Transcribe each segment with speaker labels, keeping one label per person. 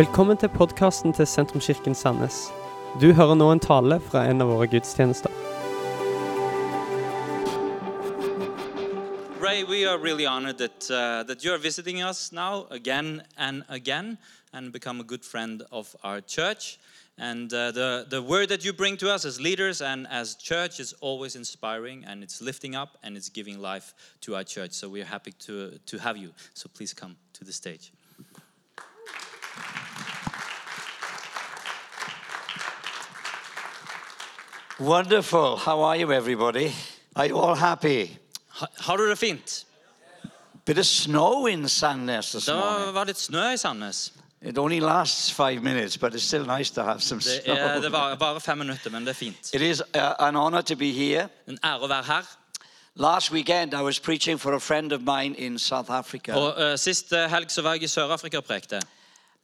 Speaker 1: Velkommen til podkasten til Sentrumskirken Sandnes. Du hører nå en tale fra en av våre gudstjenester.
Speaker 2: Ray, we are really honored that, uh, that you're visiting us now again and again and become a good friend of our church. And uh, the, the word that you bring to us as leaders and as church is always inspiring and it's lifting up and it's giving life to our church. So we're happy to, to have you. So please come to the stage.
Speaker 3: Wonderful. How are you, everybody? Are you all happy?
Speaker 2: Ha, har du det fint?
Speaker 3: Bit of snow in Sandnes this
Speaker 2: Det
Speaker 3: morning.
Speaker 2: var litt snø i Sandnes.
Speaker 3: It only lasts five minutes, but it's still nice to have some
Speaker 2: Det,
Speaker 3: snow.
Speaker 2: er, det var bare fem minutter, men det er fint.
Speaker 3: It is uh, an honor to be here.
Speaker 2: En ære å være her.
Speaker 3: Last weekend, I was preaching for a friend of mine in South Africa.
Speaker 2: Og Sist uh, helg så var jeg i Sør-Afrika og prekte.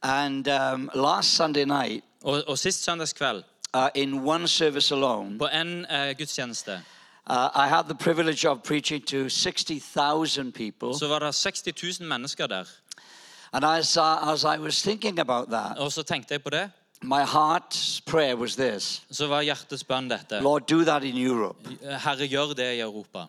Speaker 3: And um, last Sunday night,
Speaker 2: Og, og sist søndagskveld,
Speaker 3: uh, in one service alone,
Speaker 2: på en gudstjeneste,
Speaker 3: uh, I had the privilege of preaching to 60,000 people.
Speaker 2: så var det 60 000 mennesker der.
Speaker 3: And as, uh, as I was thinking about that,
Speaker 2: Og så tenkte jeg på det.
Speaker 3: my heart's prayer was this
Speaker 2: Så var hjertets bønn dette.
Speaker 3: Lord, do that in Europe.
Speaker 2: Herre, gjør det i Europa.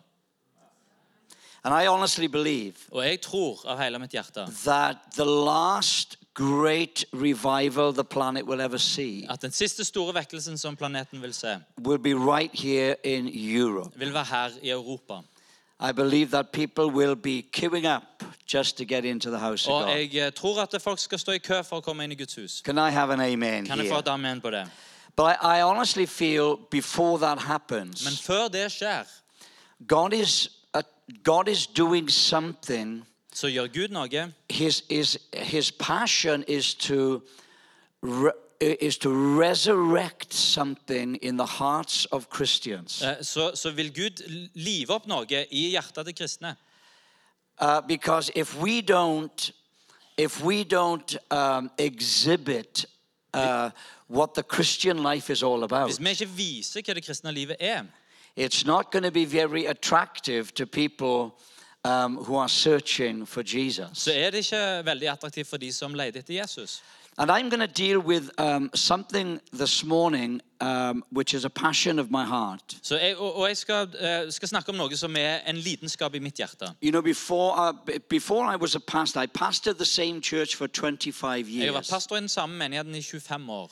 Speaker 3: And I honestly believe
Speaker 2: Og jeg tror av hele mitt hjerte
Speaker 3: that the last great revival the planet will ever see
Speaker 2: at den siste store vekkelsen som planeten vil se,
Speaker 3: will be right here in Europe.
Speaker 2: vil være her i Europa.
Speaker 3: I believe that people will be queuing up just to get into the house of
Speaker 2: Og
Speaker 3: God.
Speaker 2: jeg eh, tror at folk skal stå i kø for å komme inn i Guds hus.
Speaker 3: Can I have an amen
Speaker 2: Kan jeg få
Speaker 3: here?
Speaker 2: et amen på det?
Speaker 3: But I, I honestly feel before that
Speaker 2: Men
Speaker 3: happens,
Speaker 2: før det skjer,
Speaker 3: God is uh, God is doing something.
Speaker 2: Så gjør Gud noe.
Speaker 3: His his his passion is to re, is to resurrect something in the hearts of Christians.
Speaker 2: Eh, Så, så vil Gud live opp noe i hjertet til kristne.
Speaker 3: Uh, because if we don't, if we don't um, exhibit uh, what the Christian life is all about,
Speaker 2: Hvis vi ikke viser hva det kristne livet er,
Speaker 3: it's not going to be very attractive to people um, who are searching for Jesus.
Speaker 2: så er det ikke veldig attraktivt for de som leter etter Jesus.
Speaker 3: And I'm going to deal with um, something this morning um, which is a passion of my heart.
Speaker 2: Så jeg, og, og jeg skal, eh, skal snakke om noe som er en lidenskap i mitt hjerte.
Speaker 3: You know, before, uh, b- before I was a pastor, I pastored the same church for 25
Speaker 2: Jeg har vært
Speaker 3: years.
Speaker 2: pastor i den samme menigheten i 25 år.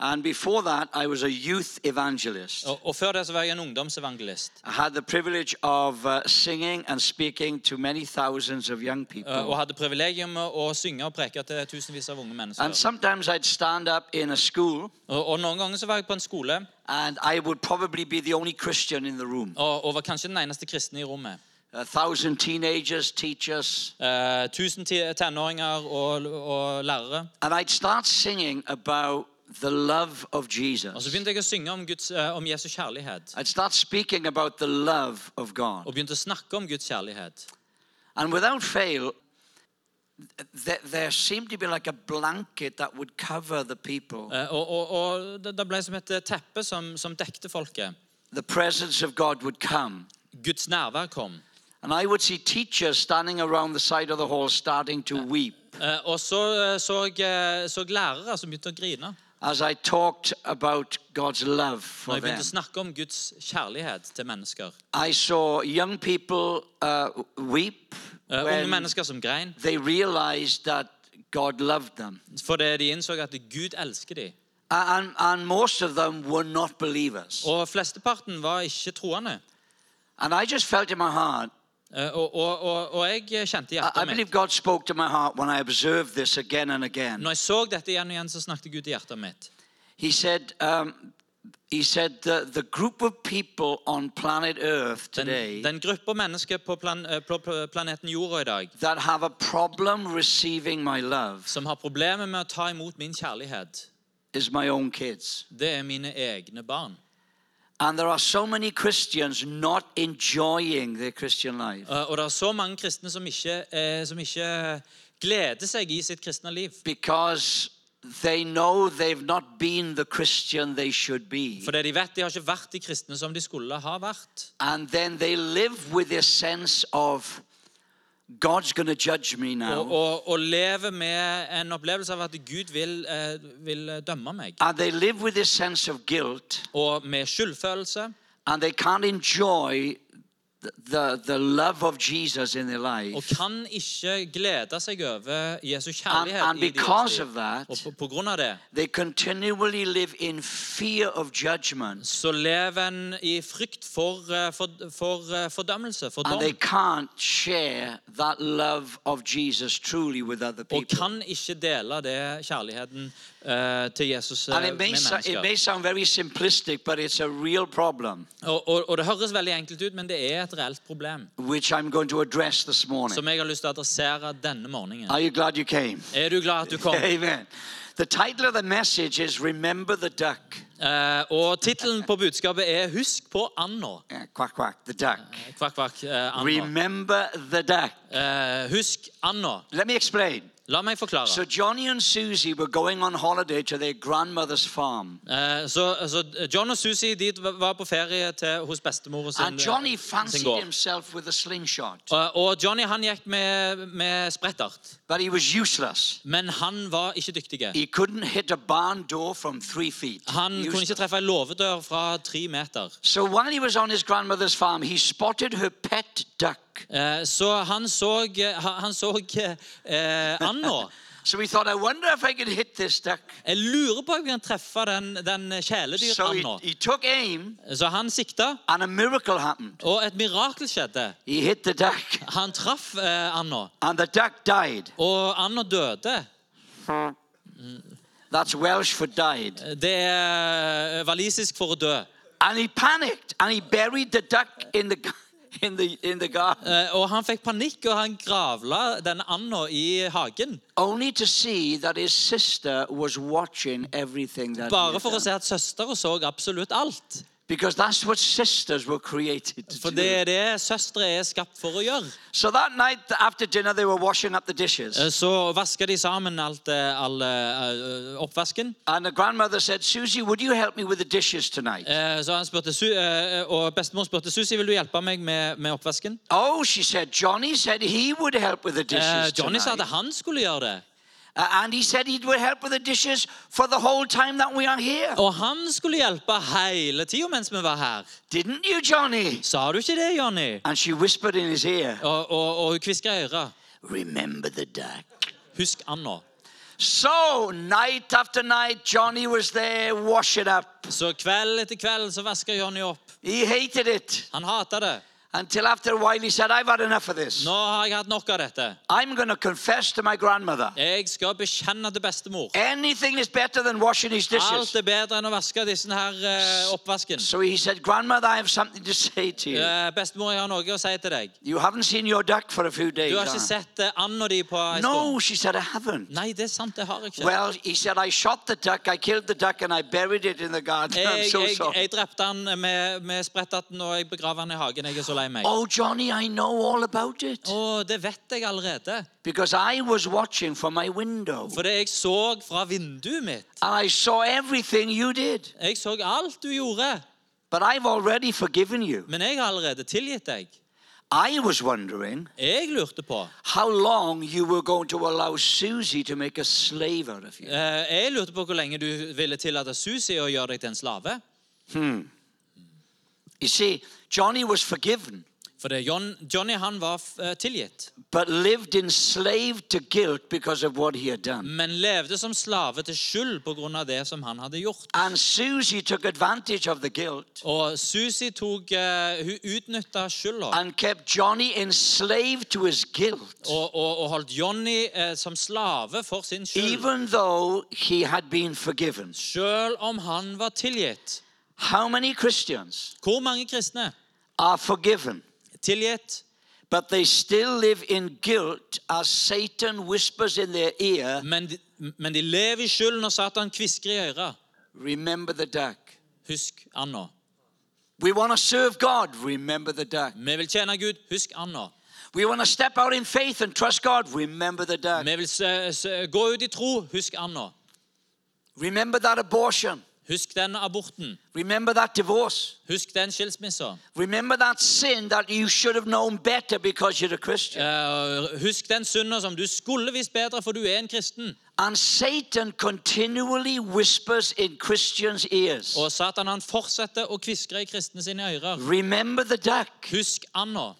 Speaker 3: And before that, I was a youth evangelist.
Speaker 2: Og, og før det så var jeg en ungdomsevangelist.
Speaker 3: I had the privilege of uh, singing and speaking to many thousands of young
Speaker 2: eh, Og
Speaker 3: people.
Speaker 2: hadde privilegium å synge og preke til tusenvis av unge
Speaker 3: And sometimes I'd stand up in a school
Speaker 2: Og, og noen ganger så var jeg på en skole
Speaker 3: and I would probably be the only Christian in the room.
Speaker 2: og, og var kanskje den eneste kristne i rommet.
Speaker 3: A thousand teenagers, teachers.
Speaker 2: Eh, tusen tenåringer og, og lærere.
Speaker 3: And I'd start singing about the love of
Speaker 2: Og så
Speaker 3: Jesus.
Speaker 2: begynte jeg å synge om, Guds, eh, om Jesu kjærlighet.
Speaker 3: I'd start speaking about the love of God.
Speaker 2: Og begynte å snakke om Guds kjærlighet.
Speaker 3: And without fail, th- there seemed to be like a blanket that would cover the people.
Speaker 2: Eh, og og, og det, det ble som et eh, teppe som, som dekte folket.
Speaker 3: The presence of God would come.
Speaker 2: Guds nærvær kom.
Speaker 3: And I would see teachers standing around the side of the hall starting to weep
Speaker 2: Eh, og så eh, så jeg så lærere som begynte å grine
Speaker 3: as I talked about God's love
Speaker 2: når
Speaker 3: for
Speaker 2: jeg
Speaker 3: them.
Speaker 2: begynte å snakke om Guds kjærlighet til mennesker.
Speaker 3: I saw young people uh, weep
Speaker 2: Eh, unge
Speaker 3: when
Speaker 2: mennesker som grein
Speaker 3: they realized that God loved them.
Speaker 2: fordi de innså at Gud elsker dem.
Speaker 3: And, and most of them were not believers.
Speaker 2: Og flesteparten var ikke troende.
Speaker 3: And I just felt in my heart,
Speaker 2: og, og, og, og jeg kjente hjertet mitt. Når jeg så dette igjen og igjen, så snakket Gud i hjertet mitt.
Speaker 3: He said, um, he said the, the group of people on planet Earth today
Speaker 2: den gruppa mennesker på, plan, eh, på på planeten Jorda i dag
Speaker 3: that have a problem receiving my love
Speaker 2: som har problemer med å ta imot min kjærlighet,
Speaker 3: is my own kids.
Speaker 2: det er mine egne barn.
Speaker 3: And there are so many Christians not enjoying their Christian life
Speaker 2: Og det er så mange kristne som ikke, eh, som ikke gleder seg i sitt kristne liv.
Speaker 3: because they know they've not been the Christian they should be.
Speaker 2: Fordi de vet de har ikke vært de kristne som de skulle ha vært.
Speaker 3: And then they live with this sense of God's going to judge me now.
Speaker 2: og, og leve med en opplevelse av at Gud vil, eh, vil dømme meg.
Speaker 3: And they live with this sense of guilt
Speaker 2: Og med skyldfølelse.
Speaker 3: and they can't enjoy the, the, love of Jesus in their
Speaker 2: Og
Speaker 3: life.
Speaker 2: kan ikke glede seg over Jesu
Speaker 3: And,
Speaker 2: kjærlighet
Speaker 3: and because of that,
Speaker 2: Og på, på grunn av det
Speaker 3: they continually live in fear of judgment
Speaker 2: så lever en i frykt for, eh, for, for eh, fordømmelse, for
Speaker 3: and they can't share that love of Jesus truly with other
Speaker 2: Og
Speaker 3: people.
Speaker 2: kan ikke dele det kjærligheten til Jesus
Speaker 3: uh,
Speaker 2: med mennesker.
Speaker 3: sound very simplistic, but it's a real problem,
Speaker 2: Og, og, og det høres veldig enkelt ut, men det er et reelt problem.
Speaker 3: which I'm going to address this morning.
Speaker 2: Som jeg har lyst til å adressere denne morgenen.
Speaker 3: Are you glad you came?
Speaker 2: Er du glad at du kom?
Speaker 3: Amen. The title of the message is Remember the Duck.
Speaker 2: Uh, og tittelen på budskapet er 'Husk på anda'.
Speaker 3: Yeah, quack, quack, the duck.
Speaker 2: Kvakk, kvakk. uh.
Speaker 3: Remember the duck.
Speaker 2: Eh, husk anda.
Speaker 3: Let me explain.
Speaker 2: La meg forklare.
Speaker 3: So, Johnny and Susie were going on holiday to their grandmother's farm.
Speaker 2: Eh, så, så John og Susie de var på ferie til, hos bestemor sin,
Speaker 3: And Johnny
Speaker 2: sin
Speaker 3: fancied himself with a slingshot,
Speaker 2: Og, og Johnny han gikk med, med sprettert,
Speaker 3: but he was useless.
Speaker 2: men han var ikke dyktig.
Speaker 3: He couldn't hit a barn door from three feet.
Speaker 2: Han kunne ikke treffe en låvedør fra tre meter.
Speaker 3: So, while he was on his grandmother's farm, he spotted her pet duck.
Speaker 2: Eh, så han så, han, han så eh, anda.
Speaker 3: So, we thought, I wonder if I could hit this duck.
Speaker 2: Jeg lurer på om jeg kan treffe den, den
Speaker 3: So, he, he took aim,
Speaker 2: Så han sikta,
Speaker 3: and a miracle happened.
Speaker 2: og et mirakel skjedde.
Speaker 3: He hit the duck,
Speaker 2: Han traff eh, anda,
Speaker 3: and the duck died.
Speaker 2: og anda døde.
Speaker 3: That's Welsh for died.
Speaker 2: Det er eh, walisisk for å dø.
Speaker 3: And he panicked, and he buried the duck in the in the in the garden,
Speaker 2: Eh, Og han fikk panikk, og han gravla denne anda i hagen.
Speaker 3: only to see that his sister was watching everything that.
Speaker 2: Bare for å se at søstera så absolutt alt.
Speaker 3: Because that's what sisters were created to
Speaker 2: For
Speaker 3: do.
Speaker 2: det er det søstre er skapt for å gjøre.
Speaker 3: So that night after dinner, they were washing up the dishes.
Speaker 2: Eh, Så vaska de sammen alt, eh, all eh, oppvasken.
Speaker 3: And the grandmother said, Susie, would you help me with the dishes tonight?
Speaker 2: Så han spurte, og bestemor spurte Susi vil du hjelpe meg med, med oppvasken.
Speaker 3: Oh, she said, Johnny said he would help with the dishes
Speaker 2: Johnny sa at han skulle gjøre det.
Speaker 3: Uh, and he said he would help with the dishes for the whole time that we are here.
Speaker 2: Og han skulle hjelpe hele tida mens vi var her.
Speaker 3: Didn't you, Johnny?
Speaker 2: Sa du ikke det, Johnny?
Speaker 3: And she whispered in his ear,
Speaker 2: Og, og, og hun hviska i øret.
Speaker 3: Remember the duck.
Speaker 2: Husk anda.
Speaker 3: So, night after night, Johnny was there, wash it up.
Speaker 2: Så kveld etter kveld så vaska Johnny opp.
Speaker 3: He hated it.
Speaker 2: Han hata det.
Speaker 3: Until after a while, he said, I've had enough of this.
Speaker 2: Nå har jeg hatt nok av dette.
Speaker 3: I'm going to confess to my grandmother.
Speaker 2: Jeg skal bekjenne til bestemor.
Speaker 3: Anything is better than washing his dishes.
Speaker 2: Alt er bedre enn å vaske disse her eh, oppvasken.
Speaker 3: So he said, Grandmother, I have something to say to you.
Speaker 2: Eh, bestemor, jeg har noe å si til deg.
Speaker 3: You haven't seen your duck for a few days.
Speaker 2: Du har ikke
Speaker 3: huh?
Speaker 2: sett eh, anda di på en
Speaker 3: No, she said, I haven't.
Speaker 2: Nei, det er sant, det har jeg ikke.
Speaker 3: Well, he said, I shot the duck, I killed the duck, and I buried it in the garden. I'm
Speaker 2: Jeg,
Speaker 3: so
Speaker 2: jeg,
Speaker 3: sorry.
Speaker 2: jeg drepte han med, med sprettaten, og jeg begrav han i hagen. Jeg er så lei meg.
Speaker 3: Oh, Johnny, I know all about it.
Speaker 2: Og det vet jeg allerede.
Speaker 3: Because I was watching from my window.
Speaker 2: For jeg så fra vinduet mitt.
Speaker 3: And I saw everything you did.
Speaker 2: Jeg så alt du gjorde.
Speaker 3: But I've already forgiven you.
Speaker 2: Men jeg har allerede tilgitt deg.
Speaker 3: I was wondering
Speaker 2: Jeg lurte på
Speaker 3: how long you were going to allow Susie to make a slave out of you.
Speaker 2: eh, Jeg lurte på hvor lenge du ville tillate Susi å gjøre deg til en slave.
Speaker 3: You see, Johnny was forgiven,
Speaker 2: For det, John, Johnny han var eh, tilgitt,
Speaker 3: but lived enslaved to guilt because of what he had done.
Speaker 2: men levde som slave til skyld pga. det som han hadde gjort.
Speaker 3: And Susie took advantage of the guilt
Speaker 2: Og Susi tok eh, Hun utnytta skylda
Speaker 3: and kept Johnny enslaved to his guilt,
Speaker 2: og, og, og holdt Johnny eh, som slave for sin skyld.
Speaker 3: even though he had been forgiven.
Speaker 2: Selv om han var tilgitt.
Speaker 3: How many Christians
Speaker 2: Hvor mange kristne
Speaker 3: are forgiven,
Speaker 2: tilgitt,
Speaker 3: but they still live in guilt as Satan whispers in their ear,
Speaker 2: men de, men de lever i skyld når Satan kvisker i øret?
Speaker 3: Remember the duck.
Speaker 2: Husk anda.
Speaker 3: We want to serve God, remember the duck.
Speaker 2: Vi vil tjene Gud. Husk anda.
Speaker 3: We want to step out in faith and trust God, remember the duck.
Speaker 2: Vi vil gå ut i tro. Husk anda.
Speaker 3: Remember that abortion.
Speaker 2: Husk den aborten.
Speaker 3: Remember that divorce.
Speaker 2: Husk den skilsmissa.
Speaker 3: Remember that sin that you should have known better because you're a Christian.
Speaker 2: Eh, husk den synda som du skulle visst bedre, for du er en kristen.
Speaker 3: And Satan continually whispers in Christians' ears.
Speaker 2: Og Satan han fortsetter å kviskre i kristne sine ører.
Speaker 3: Remember the duck,
Speaker 2: Husk anda.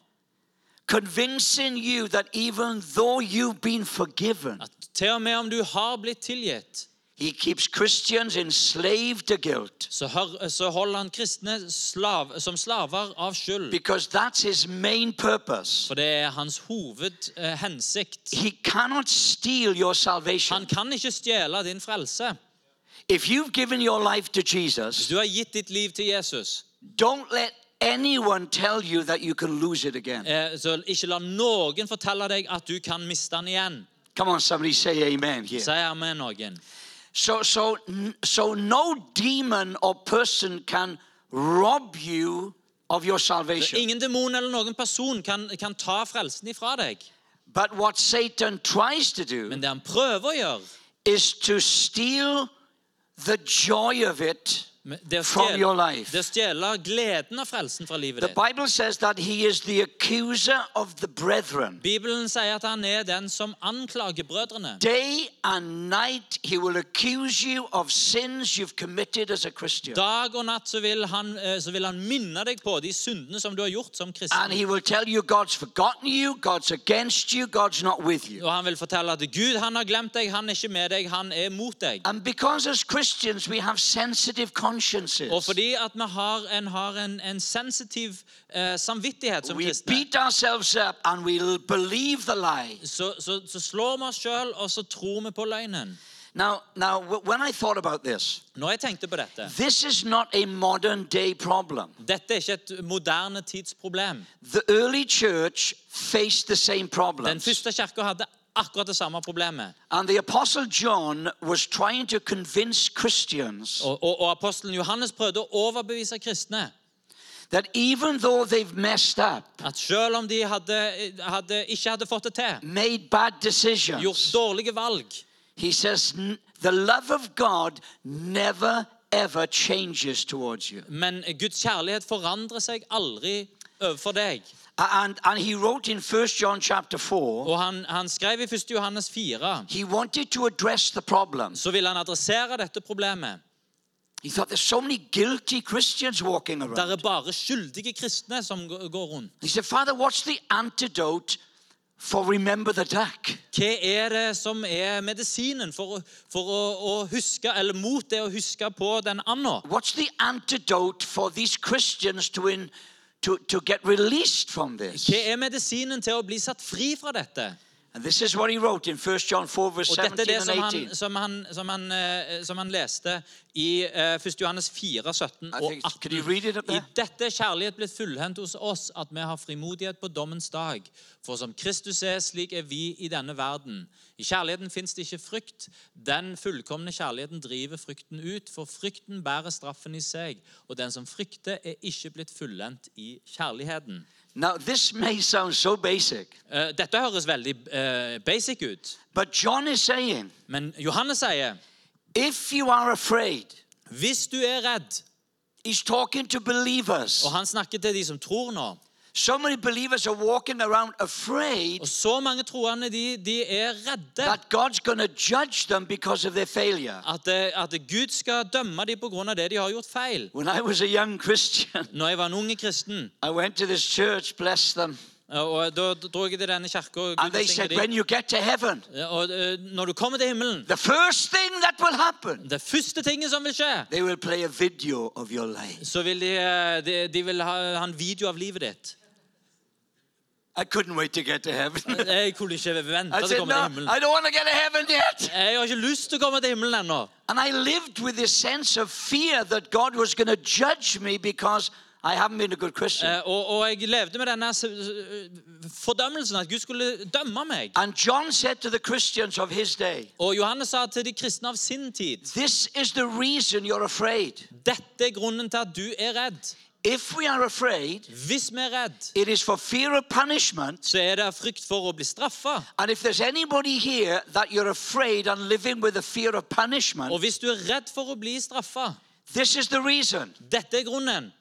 Speaker 3: convincing you that even though you've been forgiven,
Speaker 2: At til og med om du har blitt tilgitt,
Speaker 3: he keeps Christians enslaved to guilt
Speaker 2: så, hør, så holder han kristne slav, som slaver av skyld.
Speaker 3: because that's his main purpose.
Speaker 2: For det er hans hovedhensikt.
Speaker 3: He cannot steal your salvation.
Speaker 2: Han kan ikke stjele din frelse.
Speaker 3: If you've given your life to
Speaker 2: Hvis
Speaker 3: Jesus,
Speaker 2: du har gitt ditt liv til Jesus,
Speaker 3: don't let anyone tell you that you can lose it again.
Speaker 2: eh, så ikke la noen fortelle deg at du kan miste den igjen.
Speaker 3: Come on, somebody say amen here.
Speaker 2: Si amen noen.
Speaker 3: So, so, so no demon or person can rob you of your salvation.
Speaker 2: ingen demon eller noen person kan, kan ta frelsen ifra deg.
Speaker 3: But what Satan tries to do
Speaker 2: Men det han prøver å gjøre,
Speaker 3: is to steal the joy of it
Speaker 2: men det å
Speaker 3: from your life.
Speaker 2: det stjele gleden av frelsen fra livet
Speaker 3: The. Bible says that he is the accuser of the brethren.
Speaker 2: Bibelen sier at han er den som anklager brødrene.
Speaker 3: Day and night he will accuse you of sins you've committed as a Christian.
Speaker 2: Dag og natt så vil, han, eh, så vil han minne deg på de syndene som du har gjort som
Speaker 3: And he will tell you God's forgotten you, God's against you, God's not with you.
Speaker 2: Og han vil fortelle at Gud han har glemt deg, han er ikke med deg, han er mot deg.
Speaker 3: And because as Christians we have sensitive
Speaker 2: Og
Speaker 3: consciences,
Speaker 2: fordi at vi har en, har en, en sensitiv eh, samvittighet som
Speaker 3: we
Speaker 2: kristne,
Speaker 3: beat ourselves up and we'll believe the lie.
Speaker 2: så, så, så slår vi oss sjøl, og så tror vi på løgnen.
Speaker 3: Now, now, when I thought about this,
Speaker 2: Når jeg tenkte på dette
Speaker 3: this is not a modern day problem.
Speaker 2: Dette er ikke et moderne tidsproblem.
Speaker 3: The early church faced the same
Speaker 2: Den første kirka hadde akkurat det samme problemet.
Speaker 3: And the Apostle John was trying to convince Christians
Speaker 2: Og, og, og apostelen Johannes prøvde å overbevise kristne
Speaker 3: that even though they've messed up,
Speaker 2: at selv om de hadde, hadde, ikke hadde fått det til,
Speaker 3: made bad
Speaker 2: gjort dårlige valg,
Speaker 3: he says the love of God never ever changes towards you.
Speaker 2: men Guds kjærlighet forandrer seg aldri overfor deg.
Speaker 3: And, and he wrote in 1 John chapter 4,
Speaker 2: Og han, han skrev i 1. Johannes 4
Speaker 3: he wanted to address the problem.
Speaker 2: så vil han adressere dette problemet.
Speaker 3: He thought there's so many guilty Christians walking
Speaker 2: Det
Speaker 3: around.
Speaker 2: er bare skyldige kristne som gå- går rundt.
Speaker 3: He said, Father, what's the antidote for remember the duck?
Speaker 2: Hva er det som er medisinen for, å- for å, å huske, eller mot det å huske på den anda?
Speaker 3: What's the antidote for these Christians to, in, to, to get released from this?
Speaker 2: Hva er medisinen til å bli satt fri fra dette?
Speaker 3: And this is what he wrote in 1 John 4, verse
Speaker 2: Og dette er
Speaker 3: 17
Speaker 2: det som han,
Speaker 3: 18.
Speaker 2: som han, som han, eh, som han leste i eh, 1. Johannes 4, 17 og 18.
Speaker 3: you read it up
Speaker 2: I dette er kjærlighet blitt fullhendt hos oss, at vi har frimodighet på dommens dag. For som Kristus er, slik er vi i denne verden. I kjærligheten fins det ikke frykt. Den fullkomne kjærligheten driver frykten ut, for frykten bærer straffen i seg. Og den som frykter, er ikke blitt fullendt i kjærligheten.
Speaker 3: Now, this may sound so basic,
Speaker 2: Eh, dette høres veldig eh, basic ut,
Speaker 3: but John is saying
Speaker 2: men Johannes sier
Speaker 3: if you are afraid,
Speaker 2: hvis du er redd
Speaker 3: he's talking to believers.
Speaker 2: Og han snakker til de som tror nå.
Speaker 3: So many believers are walking around afraid
Speaker 2: Og så mange troende de, de er redde.
Speaker 3: that God's going to judge them because of their failure.
Speaker 2: At, eh, at Gud skal dømme dem pga. det de har gjort feil.
Speaker 3: When I was a young Christian,
Speaker 2: Når jeg var en unge kristen,
Speaker 3: I went to this church, bless them,
Speaker 2: og da dro jeg til denne kirka og,
Speaker 3: and they said, when you get to heaven,
Speaker 2: og eh, når du kommer til himmelen
Speaker 3: the first thing that will happen,
Speaker 2: Det første tinget som vil skje,
Speaker 3: they will play a video of your life.
Speaker 2: så vil de, eh, de, de vil ha, ha en video av livet ditt.
Speaker 3: I couldn't wait to get to heaven.
Speaker 2: Jeg kunne ikke vente
Speaker 3: I
Speaker 2: til å
Speaker 3: said,
Speaker 2: komme
Speaker 3: no,
Speaker 2: til himmelen.
Speaker 3: I don't want to get to heaven yet.
Speaker 2: Jeg har ikke lyst til å komme til himmelen ennå.
Speaker 3: And I lived with this sense of fear that God was going to judge me because I haven't been a good Christian.
Speaker 2: Eh, Og, og jeg levde med denne s- s- fordømmelsen at Gud skulle dømme meg.
Speaker 3: And John said to the Christians of his day,
Speaker 2: Og Johannes sa til de kristne av sin tid
Speaker 3: This is the reason you're afraid.
Speaker 2: Dette er grunnen til at du er redd.
Speaker 3: If we are afraid,
Speaker 2: Hvis vi er redd,
Speaker 3: it is for fear of punishment.
Speaker 2: så er det av frykt for å bli straffa.
Speaker 3: And if there's anybody here that you're afraid and living with the fear of punishment,
Speaker 2: Og hvis du er redd for å bli straffa,
Speaker 3: This is the reason.
Speaker 2: Dette er grunnen.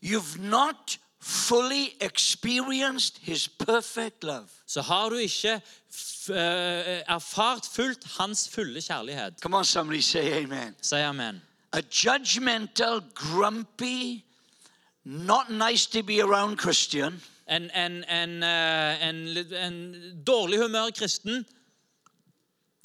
Speaker 3: You've not fully experienced His perfect love.
Speaker 2: Så har du ikke f eh, erfart fullt hans fulle kjærlighet.
Speaker 3: Come on, somebody say amen.
Speaker 2: Si amen.
Speaker 3: A judgmental, grumpy, not nice to be around Christian
Speaker 2: En, en, en, eh, en, en dårlig humør kristen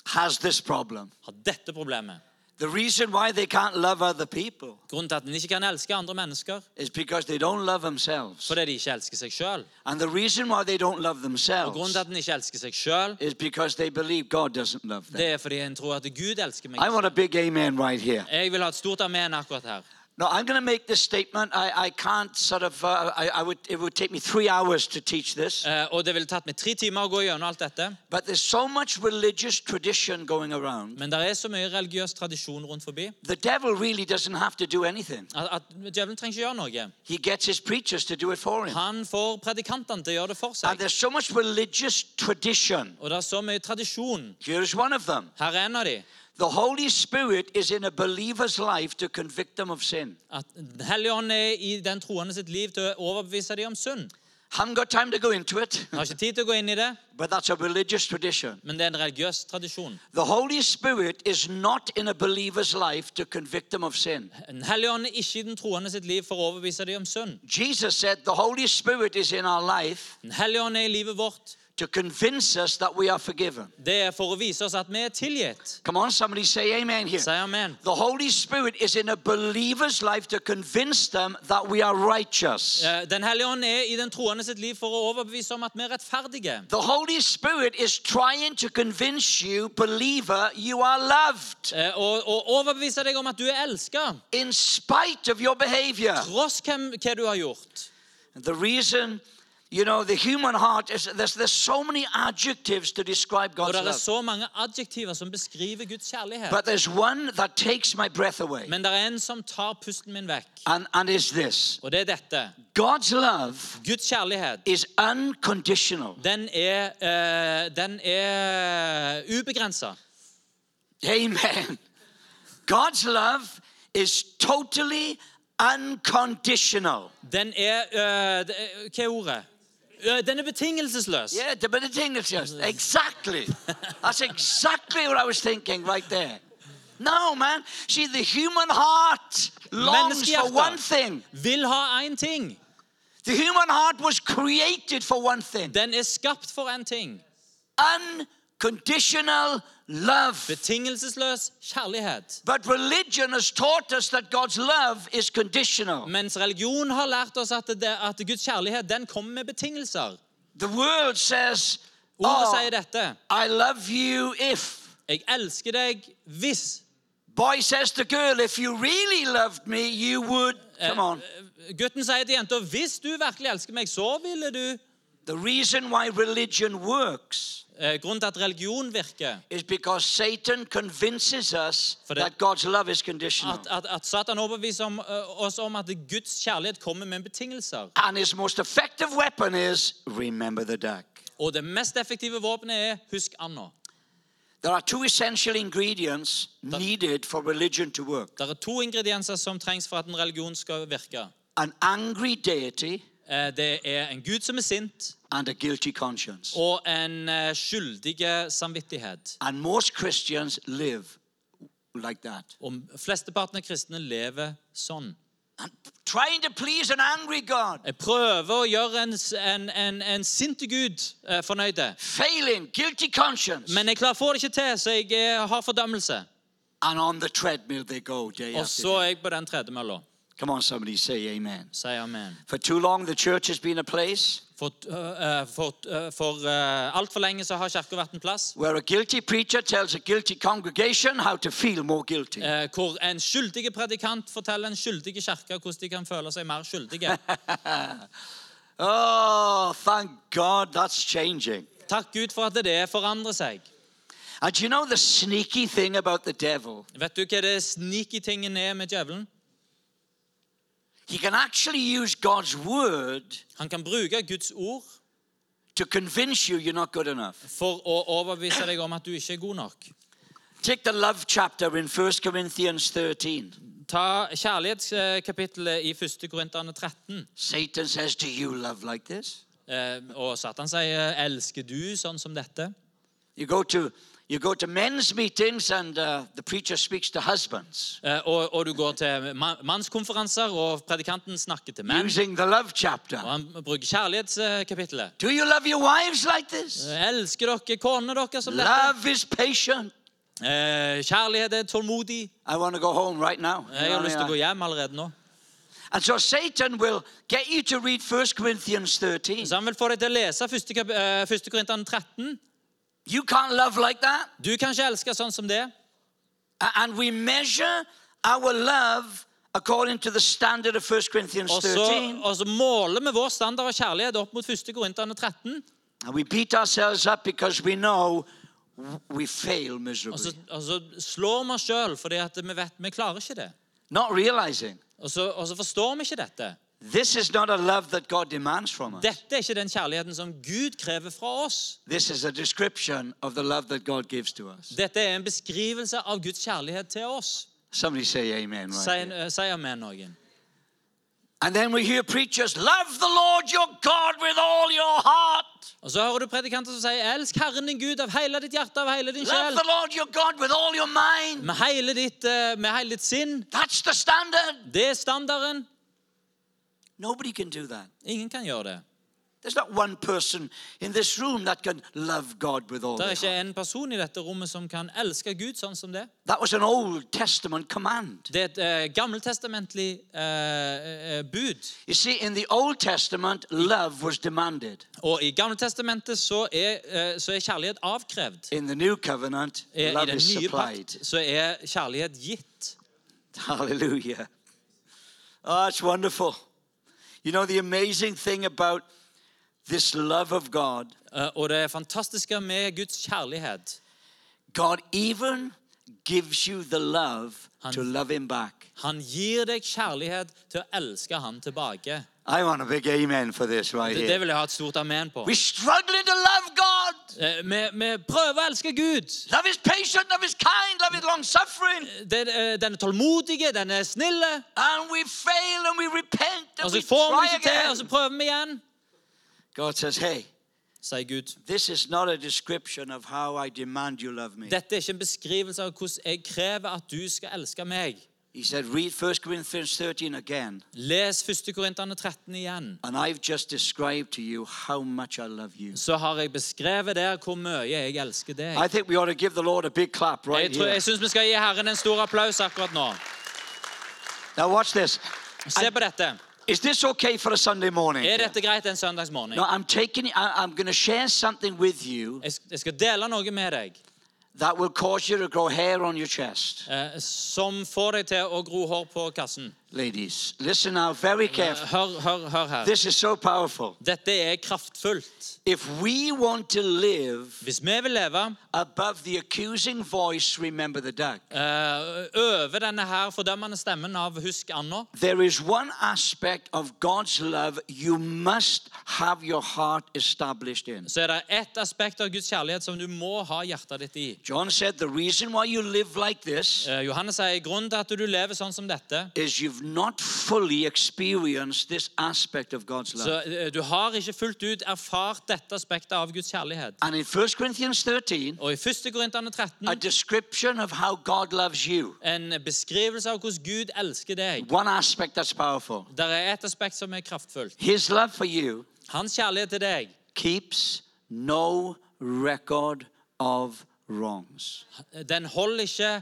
Speaker 3: has this problem.
Speaker 2: har dette problemet.
Speaker 3: The reason why they can't love other people
Speaker 2: Grunnen til at en ikke kan elske andre mennesker,
Speaker 3: is because they don't love themselves.
Speaker 2: fordi de ikke elsker seg sjøl.
Speaker 3: And the reason why they don't love
Speaker 2: Og grunnen
Speaker 3: themselves
Speaker 2: til at en ikke elsker seg sjøl,
Speaker 3: is because they believe God doesn't love them.
Speaker 2: det er fordi en tror at Gud elsker meg.
Speaker 3: I want a big amen right here.
Speaker 2: Jeg vil ha et stort amen akkurat her.
Speaker 3: No, I'm going to make this statement. I, I can't sort of, uh, I, I would, it would take me three hours to teach this.
Speaker 2: Eh, og det ville tatt meg tre timer å gå gjennom alt dette.
Speaker 3: But there's so much religious tradition going around.
Speaker 2: Men det er så mye religiøs tradisjon rundt forbi
Speaker 3: The devil really doesn't have to do anything.
Speaker 2: at, at djevelen trenger ikke gjøre noe.
Speaker 3: He gets his preachers to do it for him.
Speaker 2: Han får predikantene til å gjøre det for
Speaker 3: And
Speaker 2: seg.
Speaker 3: there's so much religious tradition.
Speaker 2: Og det er så mye tradisjon.
Speaker 3: Here's one of them.
Speaker 2: Her er en av de.
Speaker 3: The Holy Spirit is in a believer's life to convict them of sin.
Speaker 2: At Den hellige ånd er i den troende sitt liv til å overbevise dem om synd.
Speaker 3: Haven't got time to go into it,
Speaker 2: Jeg har ikke tid til å gå inn i det,
Speaker 3: but that's a religious tradition.
Speaker 2: men det er en religiøs tradisjon.
Speaker 3: The Holy Spirit is not in a believer's life to convict them of sin.
Speaker 2: Den hellige ånd er ikke i den troende sitt liv for å overbevise dem om synd.
Speaker 3: Jesus said the Holy Spirit is in our life
Speaker 2: Den hellige ånd er i livet vårt.
Speaker 3: To convince us that we are forgiven.
Speaker 2: Det er for å vise oss at vi er tilgitt.
Speaker 3: Come on, somebody say amen here.
Speaker 2: Si amen.
Speaker 3: The Holy Spirit is in a believer's life to convince them that we are righteous.
Speaker 2: Eh, Den hellige ånd er i den troende sitt liv for å overbevise om at vi er rettferdige.
Speaker 3: The Holy Spirit is trying to convince you, believer, you are loved
Speaker 2: Eh, Og, og overbevise deg om at du er elska,
Speaker 3: in spite of your behavior.
Speaker 2: tross hvem, hva du har gjort.
Speaker 3: The reason, you know, the human heart is there's, there's so many adjectives to describe
Speaker 2: Og
Speaker 3: God's
Speaker 2: det er
Speaker 3: love.
Speaker 2: så mange adjektiver som beskriver Guds kjærlighet.
Speaker 3: But there's one that takes my breath away,
Speaker 2: Men det er en som tar pusten min vekk,
Speaker 3: and, and is this
Speaker 2: og det er dette.
Speaker 3: God's love
Speaker 2: Guds kjærlighet,
Speaker 3: is unconditional.
Speaker 2: den er, eh, den er ubegrensa.
Speaker 3: Amen. God's love is totally unconditional.
Speaker 2: Den er eh, er- Hva er ordet? Eh, Den er betingelsesløs.
Speaker 3: Yeah, the betingelses. Exactly. That's exactly what I was thinking right there. No, man. See, the human heart longs for one thing.
Speaker 2: vil ha én ting.
Speaker 3: The human heart was created for one thing
Speaker 2: Den er skapt for én ting.
Speaker 3: Unconditional love.
Speaker 2: Betingelsesløs kjærlighet.
Speaker 3: But religion has taught us that God's love is conditional.
Speaker 2: Mens religion har lært oss at, det, at Guds kjærlighet den kommer med betingelser.
Speaker 3: The world says,
Speaker 2: Ordet
Speaker 3: oh,
Speaker 2: sier dette.
Speaker 3: I love you if.
Speaker 2: Jeg elsker deg hvis
Speaker 3: Boy says to girl, if you really loved me, you would. Come on.
Speaker 2: Eh, Gutten sier til jenta hvis du virkelig elsker meg, så ville du
Speaker 3: The reason why religion works
Speaker 2: eh, Grunnen til at religion virker,
Speaker 3: is because Satan convinces us that God's love is conditional.
Speaker 2: at, at, at Satan overbeviser om, uh, oss om at Guds kjærlighet kommer med betingelser.
Speaker 3: And his most effective weapon is remember the duck.
Speaker 2: Og det mest effektive våpenet er husk anda.
Speaker 3: There are two essential ingredients needed for religion to work
Speaker 2: er to ingredienser som trengs for at en religion skal virke.
Speaker 3: an angry deity
Speaker 2: Eh, Det er en gud som er sint,
Speaker 3: and a guilty conscience.
Speaker 2: og en eh, skyldig samvittighet.
Speaker 3: And most Christians live like that.
Speaker 2: Og flesteparten av kristne lever sånn.
Speaker 3: And trying to please an angry God,
Speaker 2: Jeg prøver å gjøre en, en, en, en sinte gud eh, fornøyde.
Speaker 3: failing, guilty conscience.
Speaker 2: Men jeg klarer får det ikke til, så jeg eh, har fordømmelse.
Speaker 3: And on the treadmill they go day
Speaker 2: Og
Speaker 3: after
Speaker 2: så
Speaker 3: day.
Speaker 2: er jeg på den tredemølla.
Speaker 3: Come on, somebody say amen.
Speaker 2: Say amen.
Speaker 3: For too long, the church has been a place
Speaker 2: For, uh, for, uh, for uh, altfor lenge så har kirka vært en plass
Speaker 3: where a guilty preacher tells a guilty congregation how to feel more guilty.
Speaker 2: eh, hvor en skyldig predikant forteller en skyldig kirke hvordan de kan føle seg mer skyldige.
Speaker 3: Oh, thank God that's changing.
Speaker 2: Takk Gud for at det forandrer seg.
Speaker 3: And you know the sneaky thing about the devil?
Speaker 2: Vet du hva det sneaky tingen er med djevelen?
Speaker 3: He can actually use God's word
Speaker 2: Han kan bruke Guds ord
Speaker 3: to convince you you're not good enough.
Speaker 2: for å overbevise deg om at du ikke er god nok.
Speaker 3: Take the love chapter in 1 Corinthians 13.
Speaker 2: Ta kjærlighetskapittelet i 1. Korinterne 13.
Speaker 3: Satan says, Do you love like this?
Speaker 2: Eh, Og Satan sier, 'Elsker du sånn som dette?'
Speaker 3: You go to you go to men's meetings and uh, the preacher speaks to husbands
Speaker 2: Eh, Og, og du går til ma- mannskonferanser, og predikanten snakker til menn.
Speaker 3: using the love chapter.
Speaker 2: Og han bruker kjærlighetskapittelet.
Speaker 3: Do you love your wives like this?
Speaker 2: Eh, Elsker dere konene deres som dette?
Speaker 3: Love is patient.
Speaker 2: Eh, Kjærlighet er tålmodig.
Speaker 3: I want to go home right now.
Speaker 2: Jeg har lyst til å gå hjem allerede nå.
Speaker 3: And so Satan will get you to read 1 Corinthians 13.
Speaker 2: Så han vil få deg til å lese 1. kap- eh, 1. Korinterne 13.
Speaker 3: You can't love like that.
Speaker 2: Du kan ikke elske sånn som det.
Speaker 3: And we measure our love according to the standard of 1 Corinthians
Speaker 2: Og så,
Speaker 3: 13.
Speaker 2: og så måler vi vår standard av kjærlighet opp mot 1. Korinterne 13.
Speaker 3: And we beat ourselves up because we know we fail
Speaker 2: Og så,
Speaker 3: miserably.
Speaker 2: og så slår vi oss sjøl fordi at vi vet vi klarer ikke det.
Speaker 3: Not realizing
Speaker 2: Og så, og så forstår vi ikke dette.
Speaker 3: This is not a love that God demands from us.
Speaker 2: Dette er ikke den kjærligheten som Gud krever fra oss.
Speaker 3: This is a description of the love that God gives to us.
Speaker 2: Dette er en beskrivelse av Guds kjærlighet til oss.
Speaker 3: Somebody say amen right
Speaker 2: Sier
Speaker 3: uh,
Speaker 2: eh, amen noen.
Speaker 3: And then we hear preachers, love the Lord your God with all your heart.
Speaker 2: Og så hører du predikanter som sier 'Elsk Herren din Gud av hele ditt hjerte, av hele din
Speaker 3: Love
Speaker 2: sjel'.
Speaker 3: the Lord your God with all your mind.
Speaker 2: Med hele ditt, uh, med hele ditt sinn.
Speaker 3: That's the standard.
Speaker 2: Det er standarden.
Speaker 3: Nobody can do that.
Speaker 2: Ingen kan gjøre det.
Speaker 3: There's not one person in this room that can love God with all
Speaker 2: Det er ikke en person i dette rommet som kan elske Gud sånn som det.
Speaker 3: That was an Old Testament command.
Speaker 2: Det er et uh, gammeltestamentlig eh, eh, bud.
Speaker 3: You see, in the Old Testament, love was demanded.
Speaker 2: Og i Gammeltestamentet så er, eh, så er kjærlighet avkrevd.
Speaker 3: In the New Covenant,
Speaker 2: Eh, I
Speaker 3: love
Speaker 2: den
Speaker 3: is
Speaker 2: nye
Speaker 3: supplied.
Speaker 2: pakt så er kjærlighet gitt.
Speaker 3: Hallelujah. Oh, it's wonderful. You know, the amazing thing about this love of God,
Speaker 2: Eh, og det fantastiske med Guds kjærlighet
Speaker 3: God even gives you the love
Speaker 2: Han-
Speaker 3: to love Him back.
Speaker 2: Han gir deg kjærlighet til å elske han tilbake.
Speaker 3: I want a big amen for this right
Speaker 2: Det, det vil jeg ha et stort amen på.
Speaker 3: We're struggling to love God.
Speaker 2: Eh, Vi, vi prøver å elske Gud.
Speaker 3: Love is patient, love is kind, love is long suffering.
Speaker 2: Den, eh, den er tålmodige, den er snille.
Speaker 3: And we fail and we repent
Speaker 2: Og
Speaker 3: and
Speaker 2: så
Speaker 3: we
Speaker 2: får vi
Speaker 3: try
Speaker 2: ikke til, og så
Speaker 3: again.
Speaker 2: prøver vi igjen.
Speaker 3: God says, hey,
Speaker 2: Sier Gud.
Speaker 3: this is not a description of how I demand you love me.
Speaker 2: Dette er ikke en beskrivelse av hvordan jeg krever at du skal elske meg.
Speaker 3: He said, read 1 Corinthians 13 again.
Speaker 2: Les 1. Korinterne 13 igjen.
Speaker 3: And I've just described to you how much I love you.
Speaker 2: Så har jeg beskrevet der hvor mye jeg elsker deg.
Speaker 3: I think we ought to give the Lord a big clap right
Speaker 2: Jeg, tror,
Speaker 3: here.
Speaker 2: jeg syns vi skal gi Herren en stor applaus akkurat nå.
Speaker 3: Now watch this.
Speaker 2: Se på dette.
Speaker 3: Is this okay for a Sunday morning?
Speaker 2: Er dette greit en søndagsmorgen?
Speaker 3: No, I'm taking. I'm going to share something with you
Speaker 2: jeg skal dele noe med deg
Speaker 3: that will cause you to grow hair on your chest,
Speaker 2: eh, som får deg til å gro hår på kassen.
Speaker 3: Ladies. Listen now, very carefully.
Speaker 2: Hør, hør, hør her.
Speaker 3: This is so powerful.
Speaker 2: Dette er kraftfullt.
Speaker 3: If we want to live
Speaker 2: Hvis vi vil leve
Speaker 3: above the accusing voice, remember the duck.
Speaker 2: eh, over denne her fordømmende stemmen av Husk Anna,
Speaker 3: There is one aspect of God's love you must have your heart established in.
Speaker 2: så er det ett aspekt av Guds kjærlighet som du må ha hjertet ditt i.
Speaker 3: John said the reason why you live like this
Speaker 2: Eh, Johannes sier grunnen til at du lever sånn som dette,
Speaker 3: is you've not fully experienced this aspect of God's love.
Speaker 2: eh, du har ikke fullt ut erfart dette aspektet av Guds kjærlighet.
Speaker 3: And in 1 Corinthians 13,
Speaker 2: Og i 1. Korinterne 13
Speaker 3: a description of how God loves you.
Speaker 2: en beskrivelse av hvordan Gud elsker deg.
Speaker 3: One aspect that's powerful.
Speaker 2: Det er et aspekt som er kraftfullt.
Speaker 3: His love for you
Speaker 2: Hans kjærlighet til deg
Speaker 3: keeps no record of wrongs.
Speaker 2: den, ikke,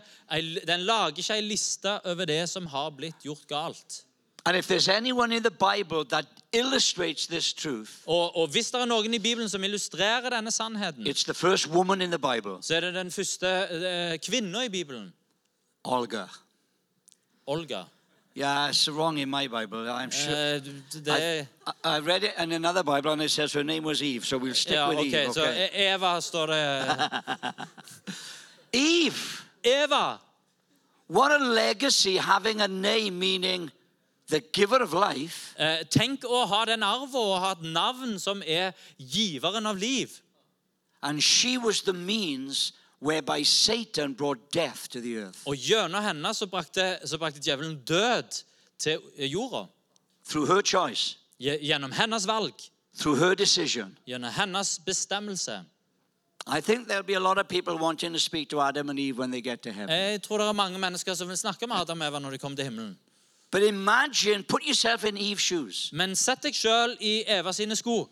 Speaker 2: den lager ikke ei liste over det som har blitt gjort galt.
Speaker 3: And if there's anyone in the Bible that illustrates this truth,
Speaker 2: Og, og hvis det er noen i Bibelen som illustrerer denne sannheten,
Speaker 3: it's the first woman in the Bible,
Speaker 2: så er det den første uh, kvinna i Bibelen,
Speaker 3: Olga.
Speaker 2: Olga.
Speaker 3: Yeah, it's wrong in my Bible. I'm sure.
Speaker 2: Det er,
Speaker 3: I, I read it in another Bible and it says her name was Eve, so we'll stick
Speaker 2: ja,
Speaker 3: with
Speaker 2: ok,
Speaker 3: Eve. Okay.
Speaker 2: E- Eva står det
Speaker 3: Eve,
Speaker 2: Eva!
Speaker 3: what a legacy having a name meaning the giver of life
Speaker 2: Eh, tenk å ha den arven og ha et navn som er giveren av liv.
Speaker 3: and she was the means whereby Satan brought death to the earth.
Speaker 2: Og gjennom henne så brakte, så brakte djevelen død til jorda.
Speaker 3: Through her choice,
Speaker 2: Gjennom hennes valg,
Speaker 3: through her decision.
Speaker 2: gjennom hennes bestemmelse.
Speaker 3: I think there'll be a lot of people wanting to speak to Adam and Eve when they get to heaven.
Speaker 2: Jeg tror det er mange mennesker som vil snakke med Adam og Eva når de kommer til himmelen.
Speaker 3: But imagine, put yourself in Eve's shoes.
Speaker 2: Men sett deg sjøl i Eva sine sko.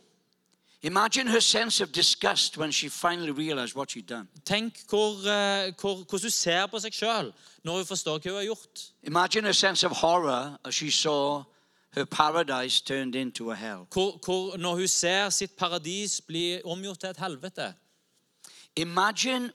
Speaker 3: Imagine her sense of disgust when she finally realized what she'd done.
Speaker 2: Tenk hvor, eh, hvor, hvordan hun ser på seg sjøl når hun forstår hva hun har gjort.
Speaker 3: Imagine her sense of horror as she saw her paradise turned into a hell.
Speaker 2: Hvor, hvor, når hun ser sitt paradis bli omgjort til et helvete.
Speaker 3: Imagine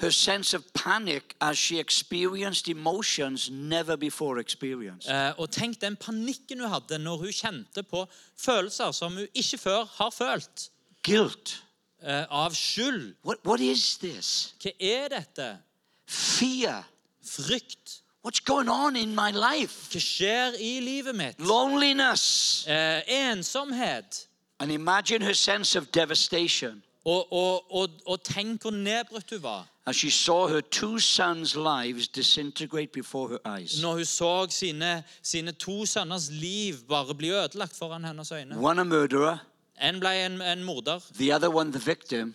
Speaker 3: her sense of panic as she experienced emotions never before experienced.
Speaker 2: Eh, og tenk den panikken hun hadde når hun kjente på følelser som hun ikke før har følt.
Speaker 3: Guilt.
Speaker 2: Eh, av skyld.
Speaker 3: What, what is this?
Speaker 2: Hva er dette?
Speaker 3: Fear.
Speaker 2: Frykt.
Speaker 3: What's going on in my life?
Speaker 2: Hva skjer i livet mitt?
Speaker 3: Loneliness.
Speaker 2: Eh, ensomhet.
Speaker 3: And imagine her sense of devastation
Speaker 2: Og, og, og, og tenk hvor nedbrutt hun var
Speaker 3: as she saw her two sons' lives disintegrate before her eyes.
Speaker 2: når hun så sine, sine to sønners liv bare bli ødelagt foran hennes øyne.
Speaker 3: One a murderer,
Speaker 2: En ble en, en morder,
Speaker 3: the other one the victim,